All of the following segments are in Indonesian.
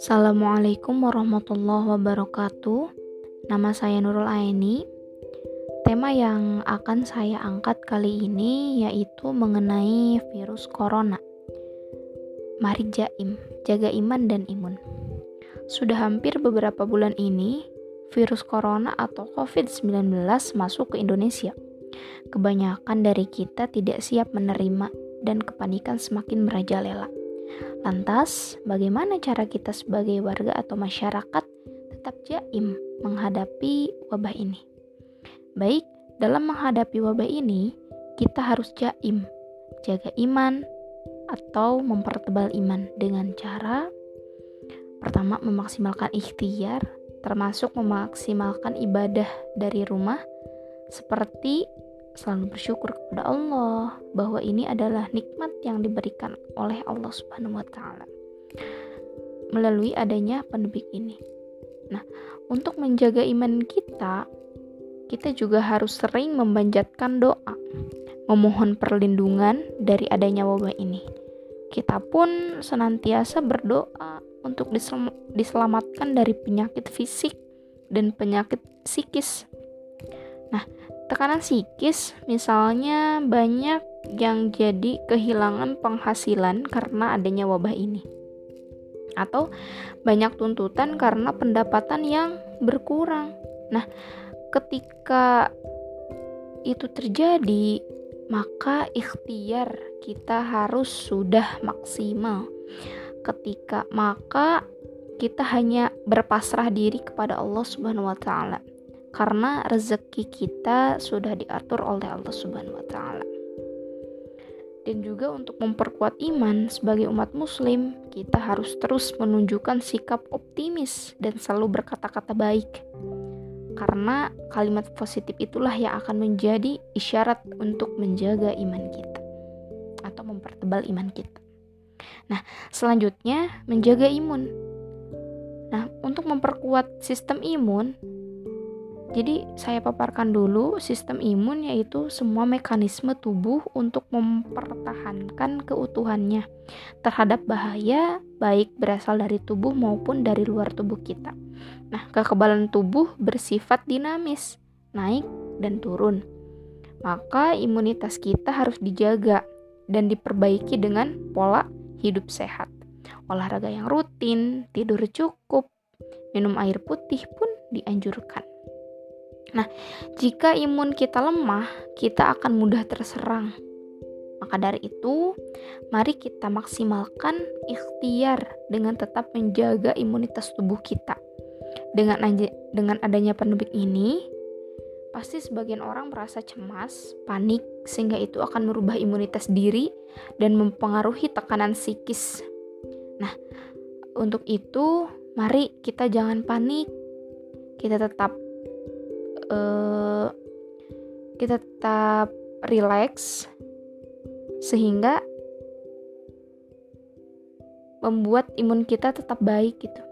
Assalamualaikum warahmatullahi wabarakatuh. Nama saya Nurul Aini. Tema yang akan saya angkat kali ini yaitu mengenai virus corona. Mari jaim, jaga iman dan imun. Sudah hampir beberapa bulan ini, virus corona atau COVID-19 masuk ke Indonesia. Kebanyakan dari kita tidak siap menerima dan kepanikan semakin merajalela. Lantas, bagaimana cara kita sebagai warga atau masyarakat tetap jaim menghadapi wabah ini? Baik, dalam menghadapi wabah ini, kita harus jaim, jaga iman, atau mempertebal iman dengan cara pertama memaksimalkan ikhtiar, termasuk memaksimalkan ibadah dari rumah, seperti selalu bersyukur kepada Allah bahwa ini adalah nikmat yang diberikan oleh Allah Subhanahu wa taala melalui adanya pandemi ini. Nah, untuk menjaga iman kita, kita juga harus sering memanjatkan doa, memohon perlindungan dari adanya wabah ini. Kita pun senantiasa berdoa untuk diselamatkan dari penyakit fisik dan penyakit psikis. Nah, tekanan psikis misalnya banyak yang jadi kehilangan penghasilan karena adanya wabah ini atau banyak tuntutan karena pendapatan yang berkurang. Nah, ketika itu terjadi, maka ikhtiar kita harus sudah maksimal. Ketika maka kita hanya berpasrah diri kepada Allah Subhanahu wa taala karena rezeki kita sudah diatur oleh Allah Subhanahu wa taala. Dan juga untuk memperkuat iman sebagai umat muslim, kita harus terus menunjukkan sikap optimis dan selalu berkata-kata baik. Karena kalimat positif itulah yang akan menjadi isyarat untuk menjaga iman kita atau mempertebal iman kita. Nah, selanjutnya menjaga imun. Nah, untuk memperkuat sistem imun, jadi saya paparkan dulu sistem imun yaitu semua mekanisme tubuh untuk mempertahankan keutuhannya terhadap bahaya baik berasal dari tubuh maupun dari luar tubuh kita. Nah, kekebalan tubuh bersifat dinamis, naik dan turun. Maka imunitas kita harus dijaga dan diperbaiki dengan pola hidup sehat. Olahraga yang rutin, tidur cukup, minum air putih pun dianjurkan. Nah, jika imun kita lemah, kita akan mudah terserang. Maka dari itu, mari kita maksimalkan ikhtiar dengan tetap menjaga imunitas tubuh kita. Dengan dengan adanya pandemi ini, pasti sebagian orang merasa cemas, panik, sehingga itu akan merubah imunitas diri dan mempengaruhi tekanan psikis. Nah, untuk itu, mari kita jangan panik. Kita tetap uh, kita tetap relax sehingga membuat imun kita tetap baik gitu.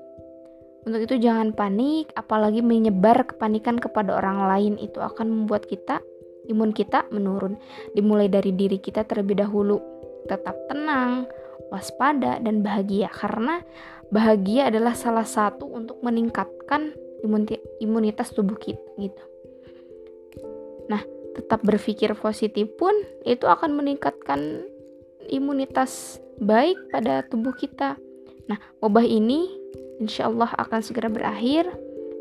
Untuk itu jangan panik, apalagi menyebar kepanikan kepada orang lain itu akan membuat kita imun kita menurun. Dimulai dari diri kita terlebih dahulu. Tetap tenang, waspada dan bahagia karena bahagia adalah salah satu untuk meningkatkan imunitas tubuh kita gitu. Nah, tetap berpikir positif pun itu akan meningkatkan imunitas baik pada tubuh kita. Nah, wabah ini insya Allah akan segera berakhir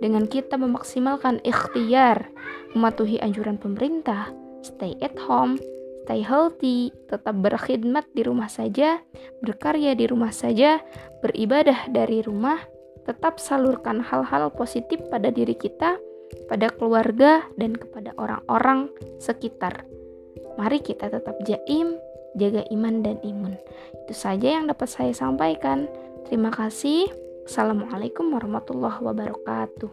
dengan kita memaksimalkan ikhtiar, mematuhi anjuran pemerintah, stay at home, stay healthy, tetap berkhidmat di rumah saja, berkarya di rumah saja, beribadah dari rumah, tetap salurkan hal-hal positif pada diri kita, pada keluarga, dan kepada orang-orang sekitar. Mari kita tetap jaim, jaga iman dan imun. Itu saja yang dapat saya sampaikan. Terima kasih. Assalamualaikum warahmatullahi wabarakatuh.